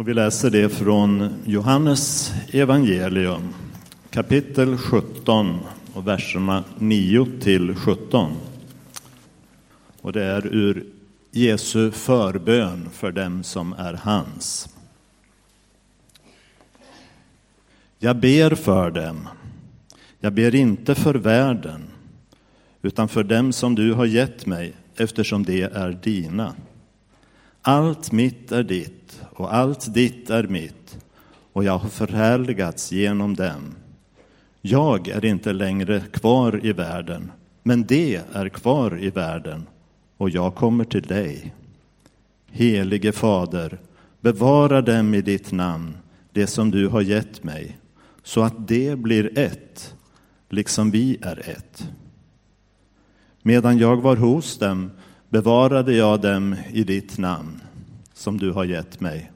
Och vi läser det från Johannes evangelium kapitel 17 och verserna 9 till 17. Och det är ur Jesu förbön för dem som är hans. Jag ber för dem. Jag ber inte för världen, utan för dem som du har gett mig, eftersom de är dina. Allt mitt är ditt och allt ditt är mitt, och jag har förhärligats genom dem. Jag är inte längre kvar i världen, men det är kvar i världen, och jag kommer till dig. Helige Fader, bevara dem i ditt namn, det som du har gett mig, så att det blir ett, liksom vi är ett. Medan jag var hos dem bevarade jag dem i ditt namn, som du har gett mig,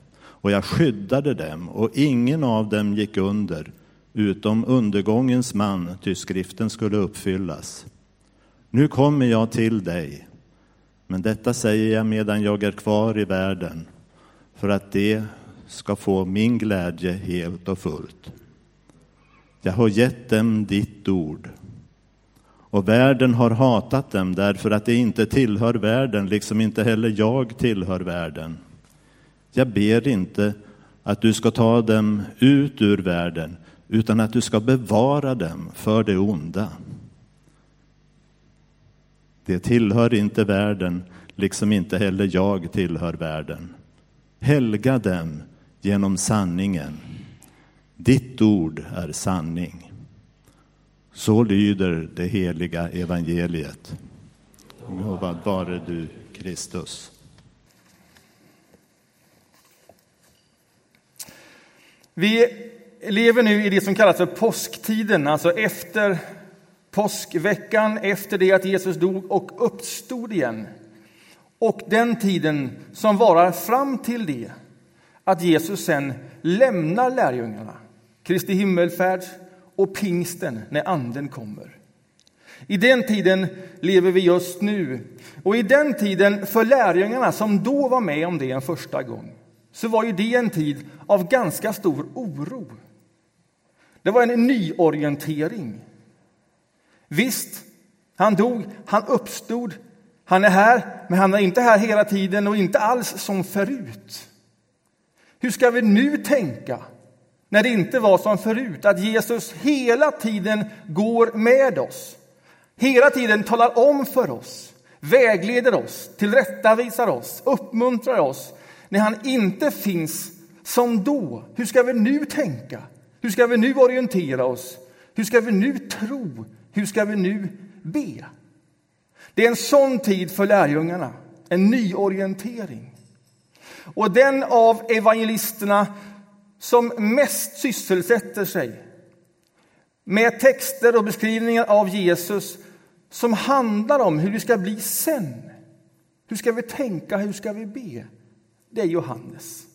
och jag skyddade dem, och ingen av dem gick under, utom undergångens man, ty skriften skulle uppfyllas. Nu kommer jag till dig, men detta säger jag medan jag är kvar i världen, för att det ska få min glädje helt och fullt. Jag har gett dem ditt ord, och världen har hatat dem därför att de inte tillhör världen, liksom inte heller jag tillhör världen. Jag ber inte att du ska ta dem ut ur världen, utan att du ska bevara dem för det onda. Det tillhör inte världen, liksom inte heller jag tillhör världen. Helga dem genom sanningen. Ditt ord är sanning. Så lyder det heliga evangeliet. Lovad vare du, Kristus. Vi lever nu i det som kallas för påsktiden, alltså efter påskveckan, efter det att Jesus dog och uppstod igen. Och den tiden som varar fram till det att Jesus sen lämnar lärjungarna, Kristi himmelfärd och pingsten när anden kommer. I den tiden lever vi just nu. Och i den tiden för lärjungarna som då var med om det en första gång så var ju det en tid av ganska stor oro. Det var en nyorientering. Visst, han dog, han uppstod, han är här, men han är inte här hela tiden och inte alls som förut. Hur ska vi nu tänka när det inte var som förut, att Jesus hela tiden går med oss, hela tiden talar om för oss, vägleder oss, tillrättavisar oss, uppmuntrar oss, när han inte finns som då? Hur ska vi nu tänka? Hur ska vi nu orientera oss? Hur ska vi nu tro? Hur ska vi nu be? Det är en sån tid för lärjungarna, en nyorientering. Och den av evangelisterna som mest sysselsätter sig med texter och beskrivningar av Jesus som handlar om hur det ska bli sen. Hur ska vi tänka? Hur ska vi be? Det är Johannes.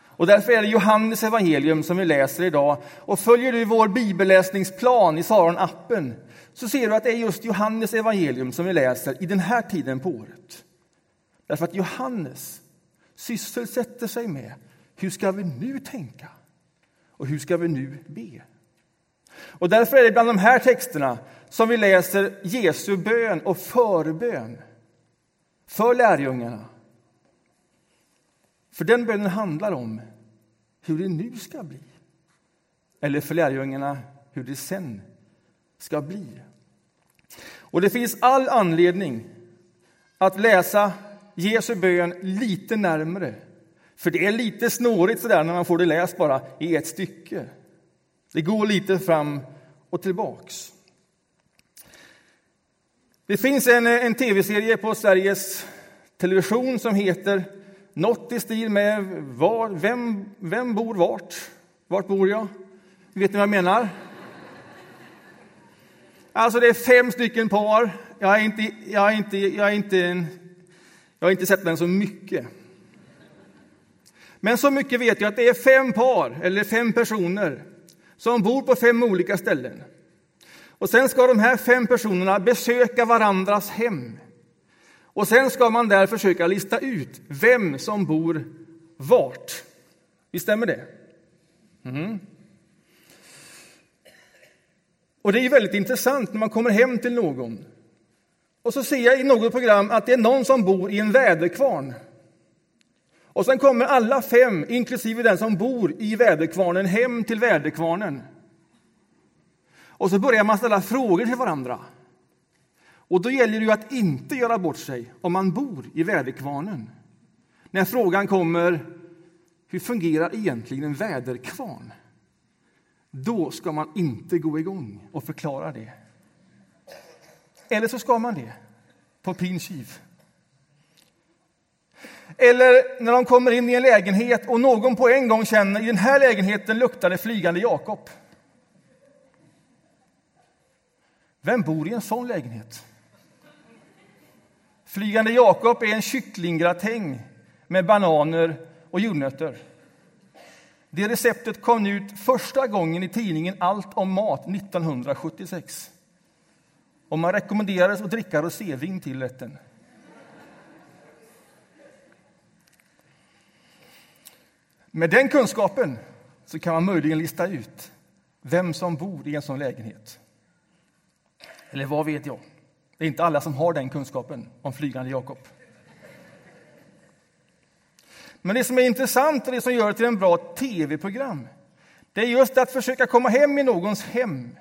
Och därför är det Johannes evangelium som vi läser idag. Och följer du vår bibelläsningsplan i Saron-appen så ser du att det är just Johannes evangelium som vi läser i den här tiden på året. Därför att Johannes sysselsätter sig med hur ska vi nu tänka och hur ska vi nu be. Och därför är det bland de här texterna som vi läser Jesu bön och förbön för lärjungarna för den bönen handlar om hur det nu ska bli. Eller för lärjungarna, hur det sen ska bli. Och det finns all anledning att läsa Jesu bön lite närmre. För det är lite snårigt sådär när man får det läst bara i ett stycke. Det går lite fram och tillbaks. Det finns en, en tv-serie på Sveriges Television som heter något i stil med var, vem, vem bor vart? Vart bor jag? Vet ni vad jag menar? Alltså, det är fem stycken par. Jag har inte, jag har inte, jag har inte, jag har inte sett den så mycket. Men så mycket vet jag att det är fem par, eller fem personer, som bor på fem olika ställen. Och sen ska de här fem personerna besöka varandras hem. Och sen ska man där försöka lista ut vem som bor vart. Visst stämmer det? Mm. Och det är väldigt intressant när man kommer hem till någon och så ser jag i något program att det är någon som bor i en väderkvarn. Och sen kommer alla fem, inklusive den som bor i väderkvarnen, hem till väderkvarnen. Och så börjar man ställa frågor till varandra. Och då gäller det ju att inte göra bort sig om man bor i väderkvarnen. När frågan kommer, hur fungerar egentligen en väderkvarn? Då ska man inte gå igång och förklara det. Eller så ska man det, på pin kiv. Eller när de kommer in i en lägenhet och någon på en gång känner i den här lägenheten luktar det flygande Jakob. Vem bor i en sån lägenhet? Flygande Jakob är en kycklinggratäng med bananer och jordnötter. Det receptet kom ut första gången i tidningen Allt om mat 1976. Och man rekommenderades att dricka rosévin till rätten. Med den kunskapen så kan man möjligen lista ut vem som bor i en sån lägenhet. Eller vad vet jag? Det är inte alla som har den kunskapen om flygande Jakob. Men det som är intressant och det som gör det till en bra tv-program det är just att försöka komma hem i någons hem,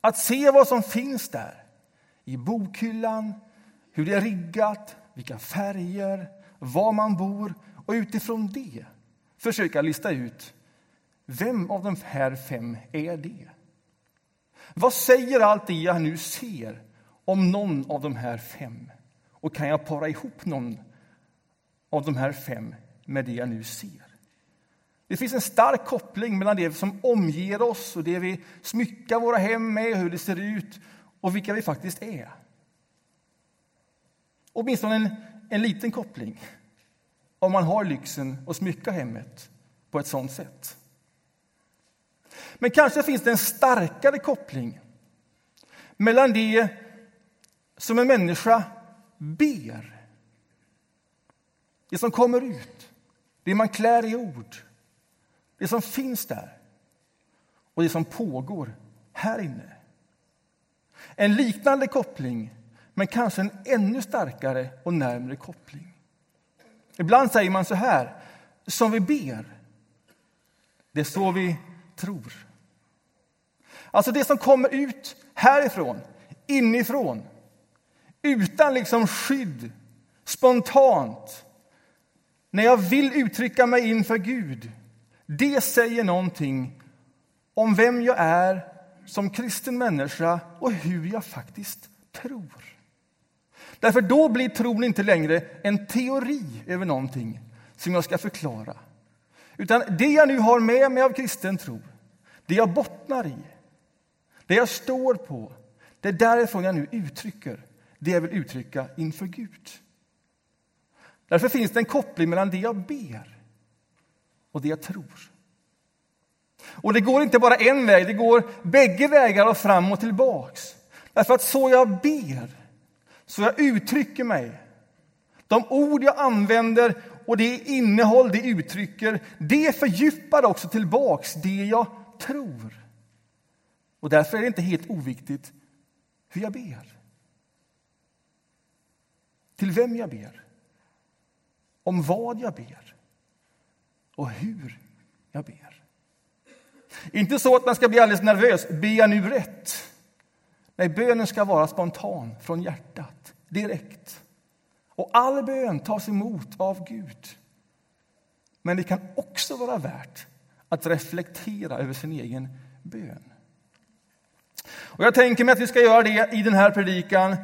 att se vad som finns där i bokhyllan, hur det är riggat, vilka färger, var man bor och utifrån det försöka lista ut vem av de här fem är det? Vad säger allt det jag nu ser om någon av de här fem? Och kan jag para ihop någon av de här fem med det jag nu ser? Det finns en stark koppling mellan det som omger oss och det vi smyckar våra hem med, hur det ser ut och vilka vi faktiskt är. Åtminstone en, en liten koppling om man har lyxen att smycka hemmet på ett sådant sätt. Men kanske finns det en starkare koppling mellan det som en människa ber, det som kommer ut, det man klär i ord, det som finns där och det som pågår här inne. En liknande koppling, men kanske en ännu starkare och närmre koppling. Ibland säger man så här, som vi ber, det är så vi tror. Alltså det som kommer ut härifrån, inifrån, utan liksom skydd, spontant, när jag vill uttrycka mig inför Gud, det säger någonting om vem jag är som kristen människa och hur jag faktiskt tror. Därför då blir tron inte längre en teori över någonting som jag ska förklara. Utan det jag nu har med mig av kristen tro, det jag bottnar i, det jag står på, det är därifrån jag nu uttrycker det jag vill uttrycka inför Gud. Därför finns det en koppling mellan det jag ber och det jag tror. Och det går inte bara en väg, det går bägge vägar och fram och tillbaks. Därför att så jag ber, så jag uttrycker mig, de ord jag använder och det innehåll det uttrycker, det fördjupar också tillbaks det jag tror. Och därför är det inte helt oviktigt hur jag ber. Till vem jag ber, om vad jag ber och hur jag ber. Inte så att man ska bli alldeles nervös. Ber jag nu rätt? Nej, bönen ska vara spontan, från hjärtat, direkt. Och all bön tas emot av Gud. Men det kan också vara värt att reflektera över sin egen bön. Och jag tänker mig att vi ska göra det i den här predikan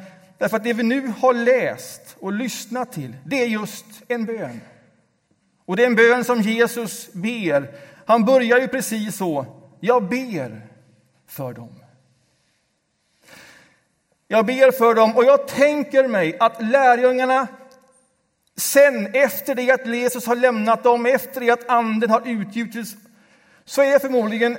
därför att det vi nu har läst och lyssnat till, det är just en bön. Och det är en bön som Jesus ber. Han börjar ju precis så. Jag ber för dem. Jag ber för dem och jag tänker mig att lärjungarna sen, efter det att Jesus har lämnat dem, efter det att anden har utgjutits, så är förmodligen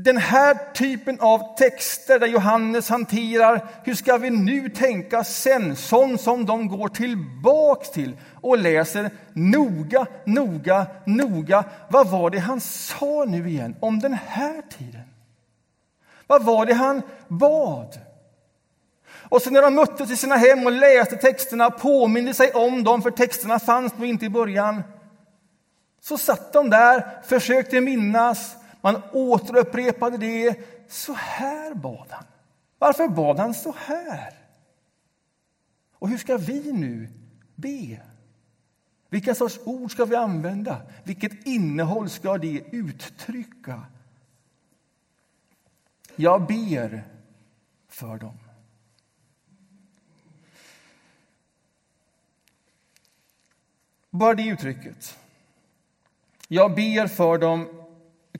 den här typen av texter där Johannes hanterar hur ska vi nu tänka sen, sånt som de går tillbaks till och läser noga, noga, noga. Vad var det han sa nu igen om den här tiden? Vad var det han bad? Och så när de möttes i sina hem och läste texterna, påminde sig om dem, för texterna fanns nog inte i början. Så satt de där, försökte minnas, man återupprepade det. Så här bad han. Varför bad han så här? Och hur ska vi nu be? Vilka sorts ord ska vi använda? Vilket innehåll ska det uttrycka? Jag ber för dem. Bara det uttrycket. Jag ber för dem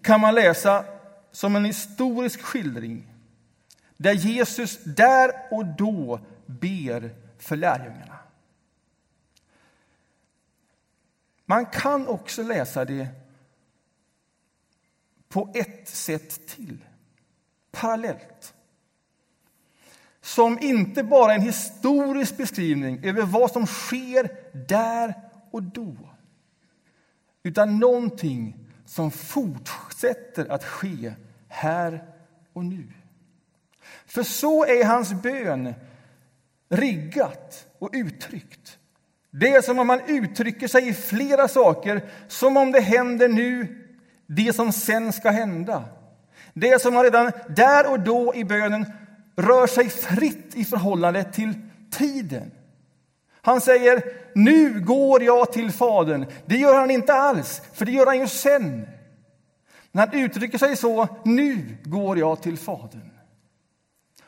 kan man läsa som en historisk skildring där Jesus där och då ber för lärjungarna. Man kan också läsa det på ett sätt till, parallellt. Som inte bara en historisk beskrivning över vad som sker där och då utan någonting som fortsätter att ske här och nu. För så är hans bön riggat och uttryckt. Det är som om man uttrycker sig i flera saker, som om det händer nu, det som sen ska hända. Det är som om redan där och då i bönen rör sig fritt i förhållande till tiden. Han säger nu går jag till Fadern. Det gör han inte alls, för det gör han ju sen. När han uttrycker sig så, nu går jag till Fadern.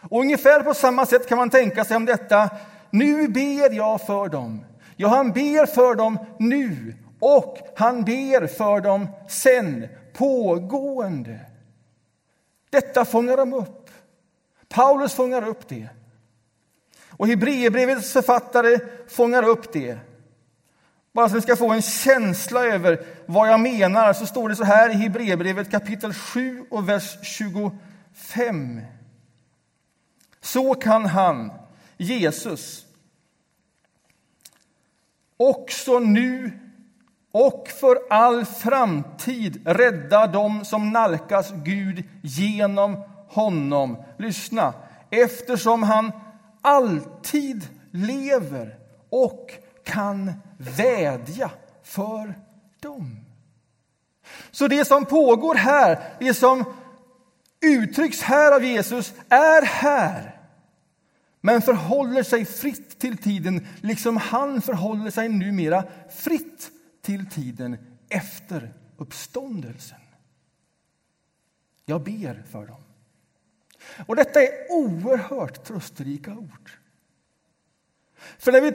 Och ungefär på samma sätt kan man tänka sig om detta, nu ber jag för dem. Ja, han ber för dem nu och han ber för dem sen, pågående. Detta fångar de upp. Paulus fångar upp det. Och Hebreerbrevets författare fångar upp det. Bara så att vi ska få en känsla över vad jag menar så står det så här i Hebreerbrevet kapitel 7 och vers 25. Så kan han, Jesus, också nu och för all framtid rädda dem som nalkas Gud genom honom. Lyssna, eftersom han alltid lever och kan vädja för dem. Så det som pågår här, det som uttrycks här av Jesus, är här men förhåller sig fritt till tiden liksom han förhåller sig numera fritt till tiden efter uppståndelsen. Jag ber för dem. Och detta är oerhört trösterika ord. För när vi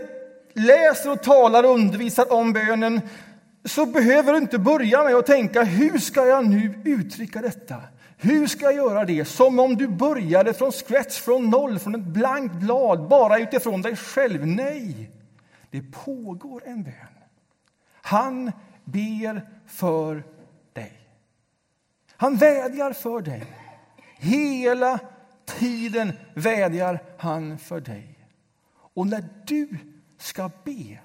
läser och talar och undervisar om bönen så behöver du inte börja med att tänka hur ska jag nu uttrycka detta? Hur ska jag göra det? Som om du började från scratch, från noll, från ett blankt blad, bara utifrån dig själv. Nej, det pågår en bön. Han ber för dig. Han vädjar för dig. Hela tiden vädjar han för dig. Och när du ska be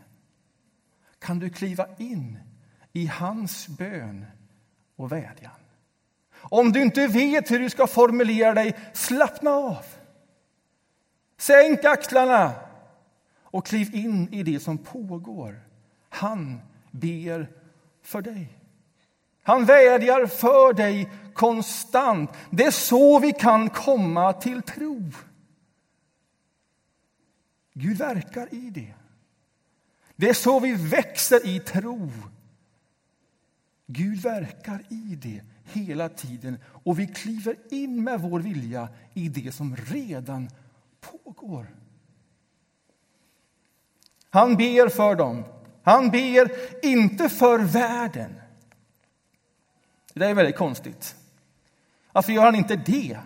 kan du kliva in i hans bön och vädjan. Om du inte vet hur du ska formulera dig, slappna av. Sänk axlarna och kliv in i det som pågår. Han ber för dig. Han vädjar för dig konstant. Det är så vi kan komma till tro. Gud verkar i det. Det är så vi växer i tro. Gud verkar i det hela tiden och vi kliver in med vår vilja i det som redan pågår. Han ber för dem. Han ber inte för världen. Det är väldigt konstigt. Varför gör han inte det?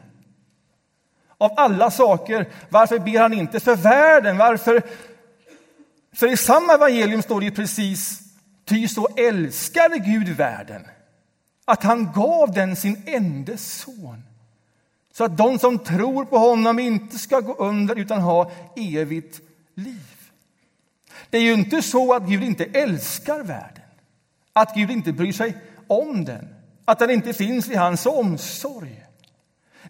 Av alla saker, varför ber han inte för världen? Varför? För i samma evangelium står det precis Ty så älskade Gud världen att han gav den sin enda son så att de som tror på honom inte ska gå under utan ha evigt liv. Det är ju inte så att Gud inte älskar världen, att Gud inte bryr sig om den, att den inte finns i hans omsorg.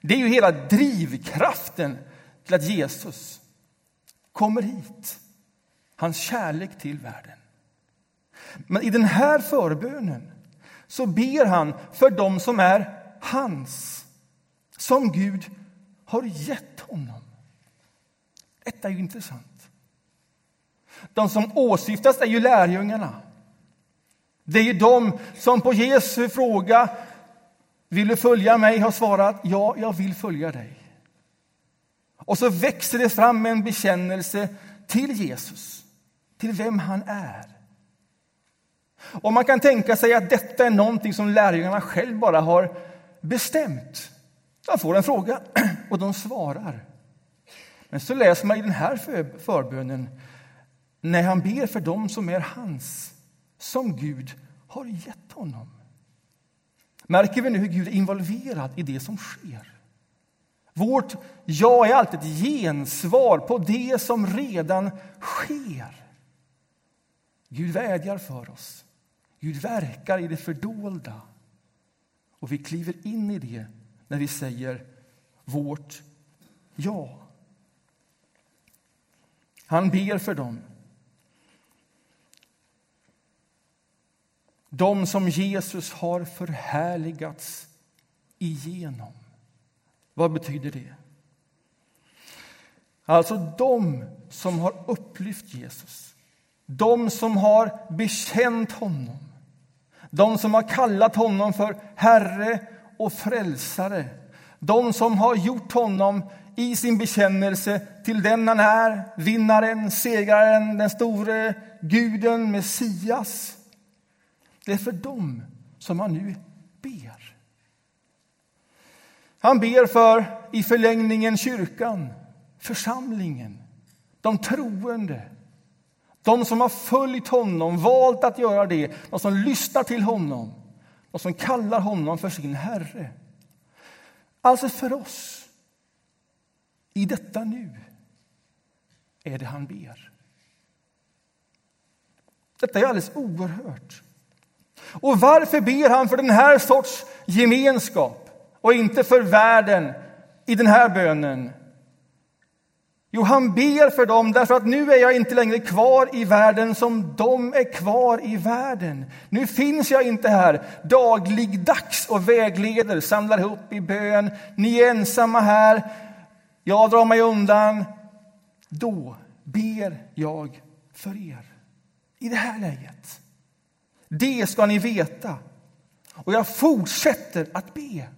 Det är ju hela drivkraften till att Jesus kommer hit. Hans kärlek till världen. Men i den här förbönen så ber han för dem som är hans, som Gud har gett honom. Detta är ju intressant. De som åsyftas är ju lärjungarna. Det är ju de som på Jesu fråga vill du följa mig har svarat ja, jag vill följa dig. Och så växer det fram en bekännelse till Jesus, till vem han är. Och man kan tänka sig att detta är någonting som lärjungarna själv bara har bestämt. De får en fråga och de svarar. Men så läser man i den här förbönen när han ber för dem som är hans, som Gud har gett honom. Märker vi nu hur Gud är involverad i det som sker? Vårt ja är alltid ett gensvar på det som redan sker. Gud vädjar för oss. Gud verkar i det fördolda. Och vi kliver in i det när vi säger vårt ja. Han ber för dem. De som Jesus har förhärligats igenom. Vad betyder det? Alltså de som har upplyft Jesus, de som har bekänt honom de som har kallat honom för Herre och Frälsare de som har gjort honom i sin bekännelse till den han är, vinnaren, segraren, den store guden, Messias. Det är för dem som han nu ber. Han ber för, i förlängningen, kyrkan, församlingen, de troende de som har följt honom, valt att göra det, de som lyssnar till honom, de som kallar honom för sin Herre. Alltså för oss, i detta nu, är det han ber. Detta är alldeles oerhört. Och varför ber han för den här sorts gemenskap och inte för världen i den här bönen? Jo, han ber för dem därför att nu är jag inte längre kvar i världen som de är kvar i världen. Nu finns jag inte här dagligdags och vägleder, samlar ihop i bön. Ni är ensamma här, jag drar mig undan. Då ber jag för er. I det här läget. Det ska ni veta. Och jag fortsätter att be.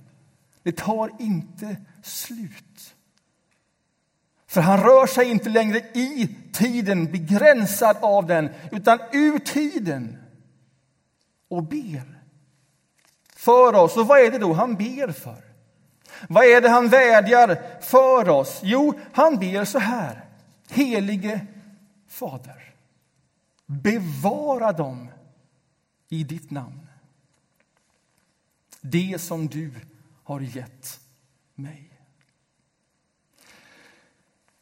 Det tar inte slut. För han rör sig inte längre i tiden, begränsad av den, utan ur tiden och ber för oss. Och vad är det då han ber för? Vad är det han vädjar för oss? Jo, han ber så här. Helige Fader, bevara dem i ditt namn. Det som du har gett mig.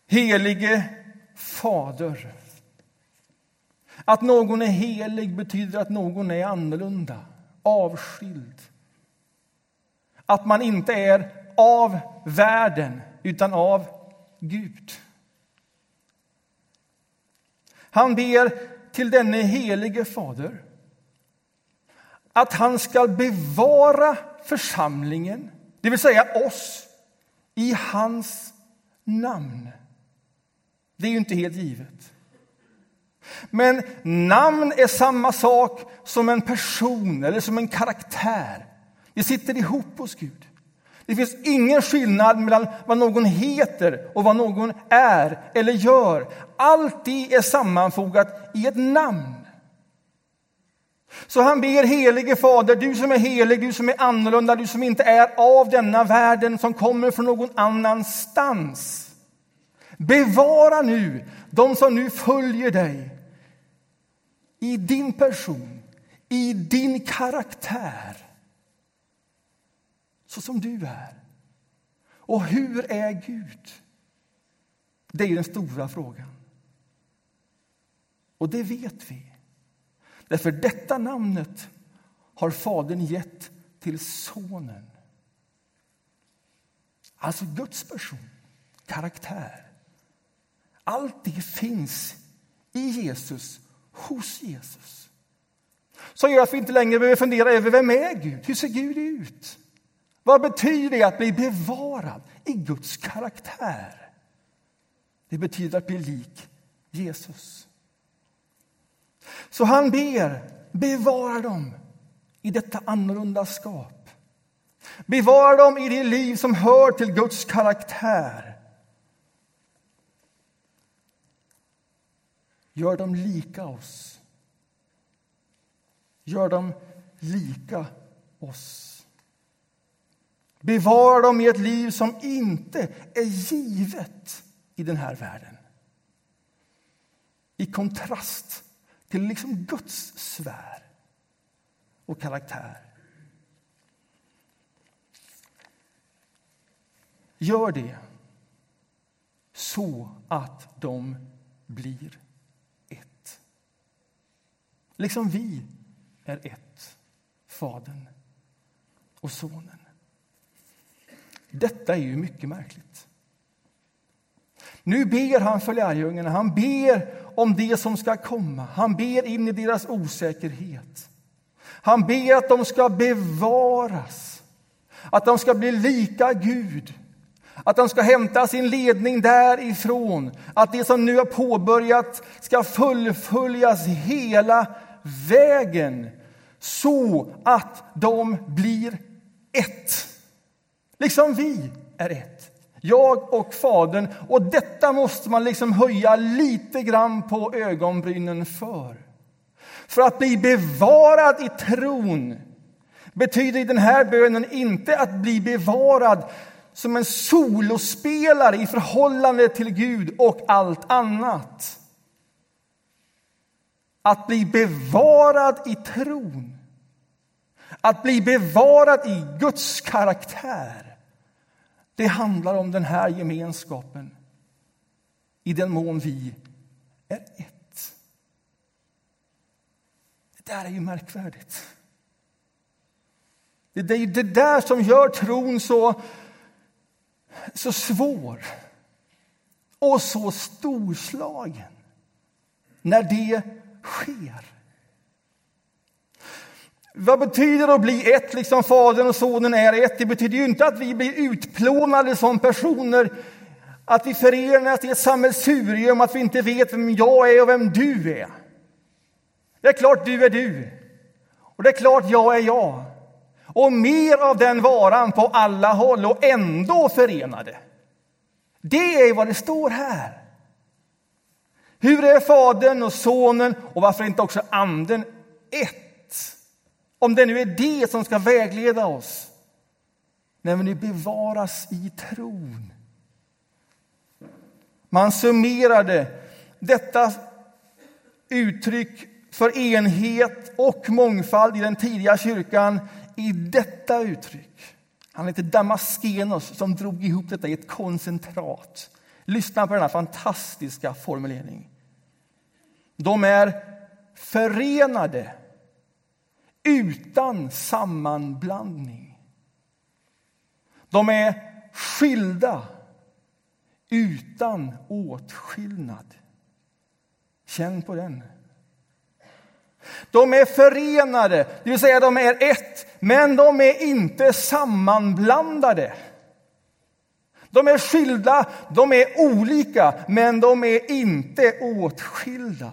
Helige Fader. Att någon är helig betyder att någon är annorlunda, avskild. Att man inte är av världen, utan av Gud. Han ber till denne helige Fader att han ska bevara församlingen, det vill säga oss, i hans namn. Det är ju inte helt givet. Men namn är samma sak som en person eller som en karaktär. Det sitter ihop hos Gud. Det finns ingen skillnad mellan vad någon heter och vad någon är eller gör. Allt det är sammanfogat i ett namn. Så han ber helige Fader, du som är helig, du som är annorlunda, du som inte är av denna världen, som kommer från någon annanstans. Bevara nu de som nu följer dig i din person, i din karaktär. så som du är. Och hur är Gud? Det är den stora frågan. Och det vet vi. Därför detta namnet har Fadern gett till Sonen. Alltså Guds person, karaktär. Allt det finns i Jesus, hos Jesus. Som gör att vi inte längre behöver fundera över vem är Gud? Hur ser Gud ut? Vad betyder det att bli bevarad i Guds karaktär? Det betyder att bli lik Jesus. Så han ber, bevara dem i detta annorlunda skap. Bevara dem i det liv som hör till Guds karaktär. Gör dem lika oss. Gör dem lika oss. Bevara dem i ett liv som inte är givet i den här världen. I kontrast till liksom Guds sfär och karaktär. Gör det så att de blir. Liksom vi är ett, Fadern och Sonen. Detta är ju mycket märkligt. Nu ber han för lärjungarna, han ber om det som ska komma. Han ber in i deras osäkerhet. Han ber att de ska bevaras, att de ska bli lika Gud. Att de ska hämta sin ledning därifrån. Att det som nu har påbörjat ska fullföljas hela vägen så att de blir ett. Liksom vi är ett. Jag och Fadern. Och detta måste man liksom höja lite grann på ögonbrynen för. För att bli bevarad i tron betyder i den här bönen inte att bli bevarad som en solospelare i förhållande till Gud och allt annat. Att bli bevarad i tron, att bli bevarad i Guds karaktär det handlar om den här gemenskapen i den mån vi är ett. Det där är ju märkvärdigt. Det är det där som gör tron så, så svår och så storslagen när det sker. Vad betyder det att bli ett, liksom Fadern och Sonen är ett? Det betyder ju inte att vi blir utplånade som personer, att vi förenas i ett sammelsurium, att vi inte vet vem jag är och vem du är. Det är klart du är du, och det är klart jag är jag. Och mer av den varan på alla håll och ändå förenade. Det är vad det står här. Hur är Fadern och Sonen och varför inte också Anden ett? Om det nu är det som ska vägleda oss när vi nu bevaras i tron. Man summerade detta uttryck för enhet och mångfald i den tidiga kyrkan i detta uttryck. Han heter Damaskenos som drog ihop detta i ett koncentrat. Lyssna på denna fantastiska formulering. De är förenade utan sammanblandning. De är skilda utan åtskillnad. Känn på den. De är förenade, det vill säga de är ett, men de är inte sammanblandade. De är skilda, de är olika, men de är inte åtskilda.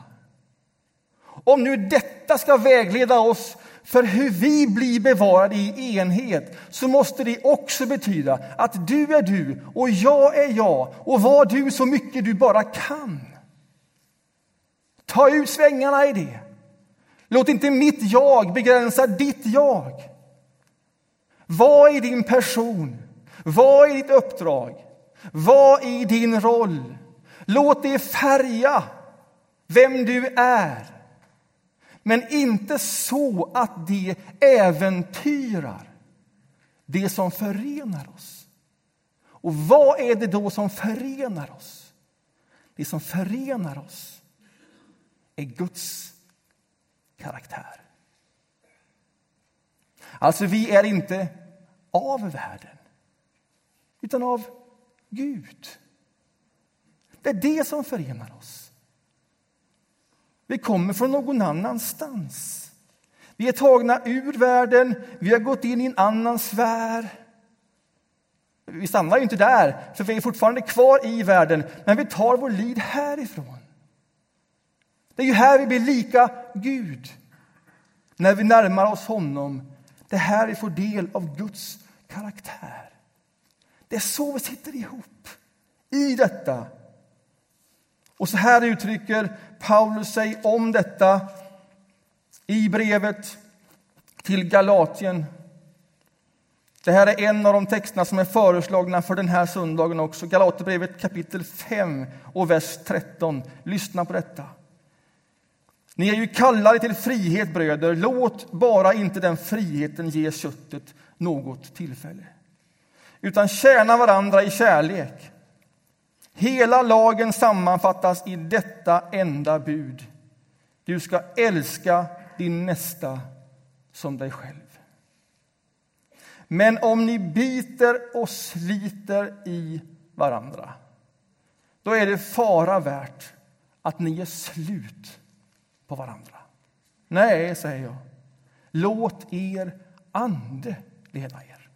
Om nu detta ska vägleda oss för hur vi blir bevarade i enhet så måste det också betyda att du är du och jag är jag och var du så mycket du bara kan. Ta ut svängarna i det. Låt inte mitt jag begränsa ditt jag. Vad i din person, vad i ditt uppdrag, vad i din roll. Låt det färga vem du är men inte så att det äventyrar det som förenar oss. Och vad är det då som förenar oss? Det som förenar oss är Guds karaktär. Alltså, vi är inte av världen, utan av Gud. Det är det som förenar oss. Vi kommer från någon annanstans. Vi är tagna ur världen, vi har gått in i en annan sfär. Vi stannar ju inte där, för vi är fortfarande kvar i världen, men vi tar vår liv härifrån. Det är ju här vi blir lika Gud, när vi närmar oss honom. Det är här vi får del av Guds karaktär. Det är så vi sitter ihop, i detta. Och så här uttrycker Paulus sig om detta i brevet till Galatien. Det här är en av de texterna som är föreslagna för den här söndagen också. Galaterbrevet kapitel 5 och vers 13. Lyssna på detta. Ni är ju kallade till frihet, bröder. Låt bara inte den friheten ge köttet något tillfälle, utan tjäna varandra i kärlek. Hela lagen sammanfattas i detta enda bud. Du ska älska din nästa som dig själv. Men om ni biter och sliter i varandra, då är det fara värt att ni gör slut på varandra. Nej, säger jag. Låt er ande leda er.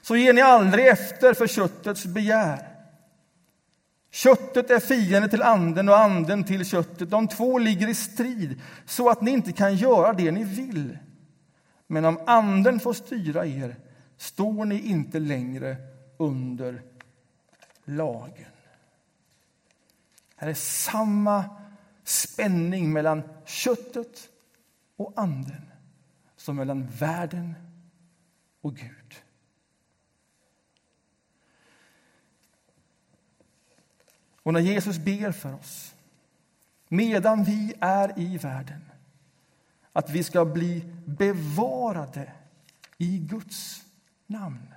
Så ger ni aldrig efter för köttets begär. Köttet är fiende till anden och anden till köttet. De två ligger i strid så att ni inte kan göra det ni vill. Men om anden får styra er står ni inte längre under lagen. Här är samma spänning mellan köttet och anden som mellan världen och Gud. Och när Jesus ber för oss, medan vi är i världen att vi ska bli bevarade i Guds namn,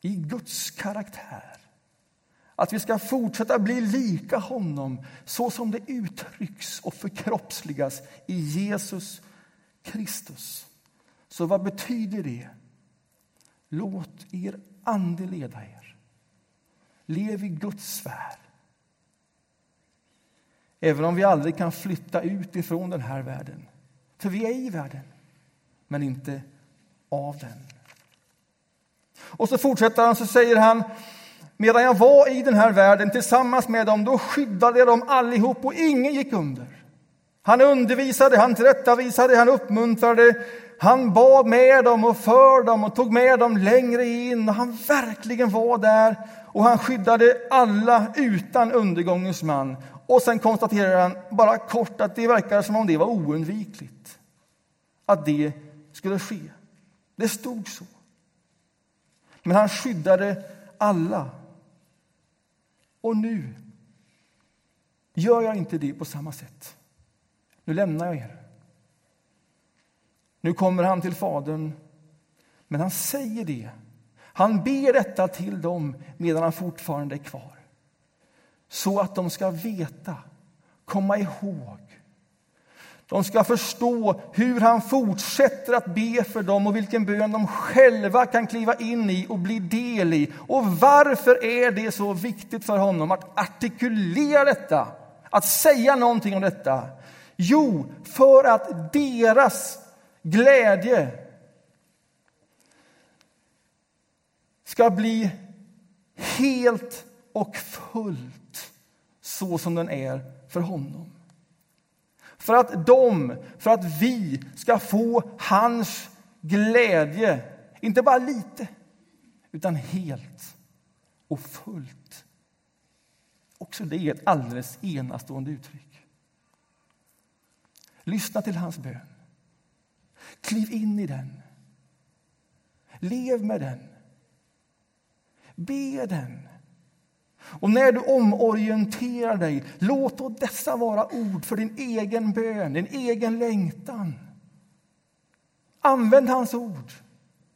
i Guds karaktär. Att vi ska fortsätta bli lika honom så som det uttrycks och förkroppsligas i Jesus Kristus. Så vad betyder det? Låt er ande leda er. Lev i Guds sfär. Även om vi aldrig kan flytta ut ifrån den här världen. För vi är i världen, men inte av den. Och så fortsätter han, så säger han Medan jag var i den här världen tillsammans med dem, då skyddade jag dem allihop och ingen gick under. Han undervisade, han tillrättavisade, han uppmuntrade, han bad med dem och för dem och tog med dem längre in. Och han verkligen var där och han skyddade alla utan undergångens man. Och sen konstaterar han bara kort att det verkar som om det var oundvikligt. Att det skulle ske. Det stod så. Men han skyddade alla. Och nu gör jag inte det på samma sätt. Nu lämnar jag er. Nu kommer han till Fadern, men han säger det. Han ber detta till dem medan han fortfarande är kvar. Så att de ska veta, komma ihåg. De ska förstå hur han fortsätter att be för dem och vilken bön de själva kan kliva in i och bli del i. Och varför är det så viktigt för honom att artikulera detta, att säga någonting om detta? Jo, för att deras glädje ska bli helt och fullt så som den är för honom. För att de, för att vi ska få hans glädje, inte bara lite, utan helt och fullt. Också det är ett alldeles enastående uttryck. Lyssna till hans bön. Kliv in i den. Lev med den. Be den. Och när du omorienterar dig, låt då dessa vara ord för din egen bön, din egen längtan. Använd hans ord.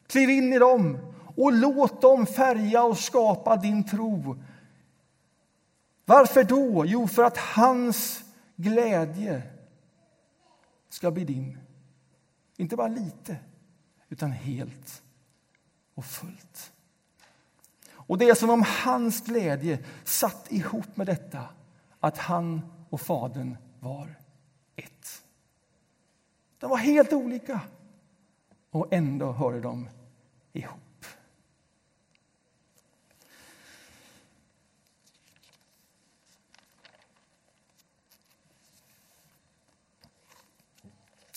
Kliv in i dem och låt dem färga och skapa din tro. Varför då? Jo, för att hans glädje ska bli din. Inte bara lite, utan helt och fullt. Och det är som om hans glädje satt ihop med detta att han och Fadern var ett. De var helt olika, och ändå hörde de ihop.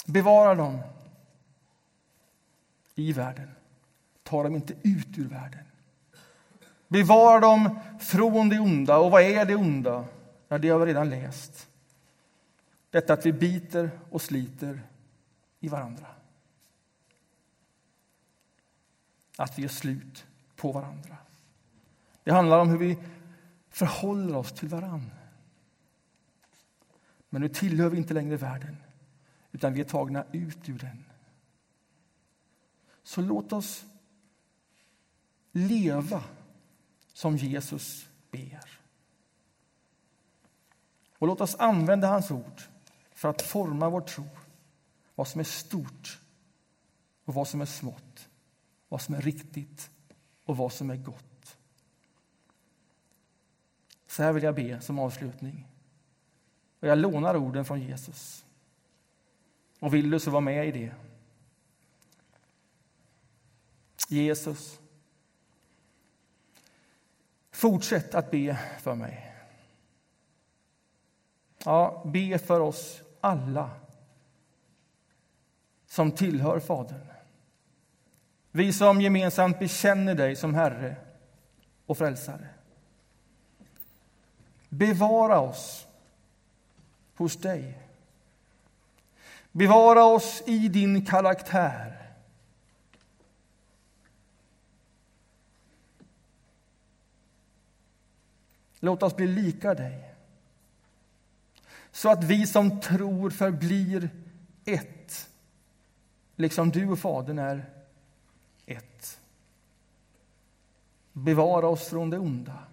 Bevara dem i världen. Ta dem inte ut ur världen. Bevara dem från det onda. Och vad är det onda? Ja, det har vi redan läst. Detta att vi biter och sliter i varandra. Att vi gör slut på varandra. Det handlar om hur vi förhåller oss till varandra. Men nu tillhör vi inte längre världen, utan vi är tagna ut ur den. Så låt oss leva som Jesus ber. Och låt oss använda hans ord för att forma vår tro. Vad som är stort och vad som är smått. Vad som är riktigt och vad som är gott. Så här vill jag be som avslutning. Och jag lånar orden från Jesus. Och vill du så vara med i det. Jesus, fortsätt att be för mig. Ja, be för oss alla som tillhör Fadern. Vi som gemensamt bekänner dig som Herre och Frälsare. Bevara oss hos dig. Bevara oss i din karaktär. Låt oss bli lika dig så att vi som tror förblir ett, liksom du och Fadern är ett. Bevara oss från det onda,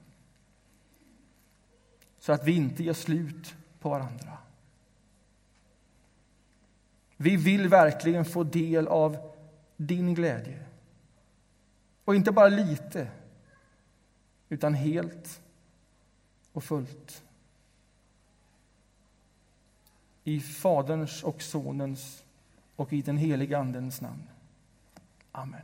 så att vi inte gör slut på varandra. Vi vill verkligen få del av din glädje. Och inte bara lite, utan helt och fullt. I Faderns och Sonens och i den helige Andens namn. Amen.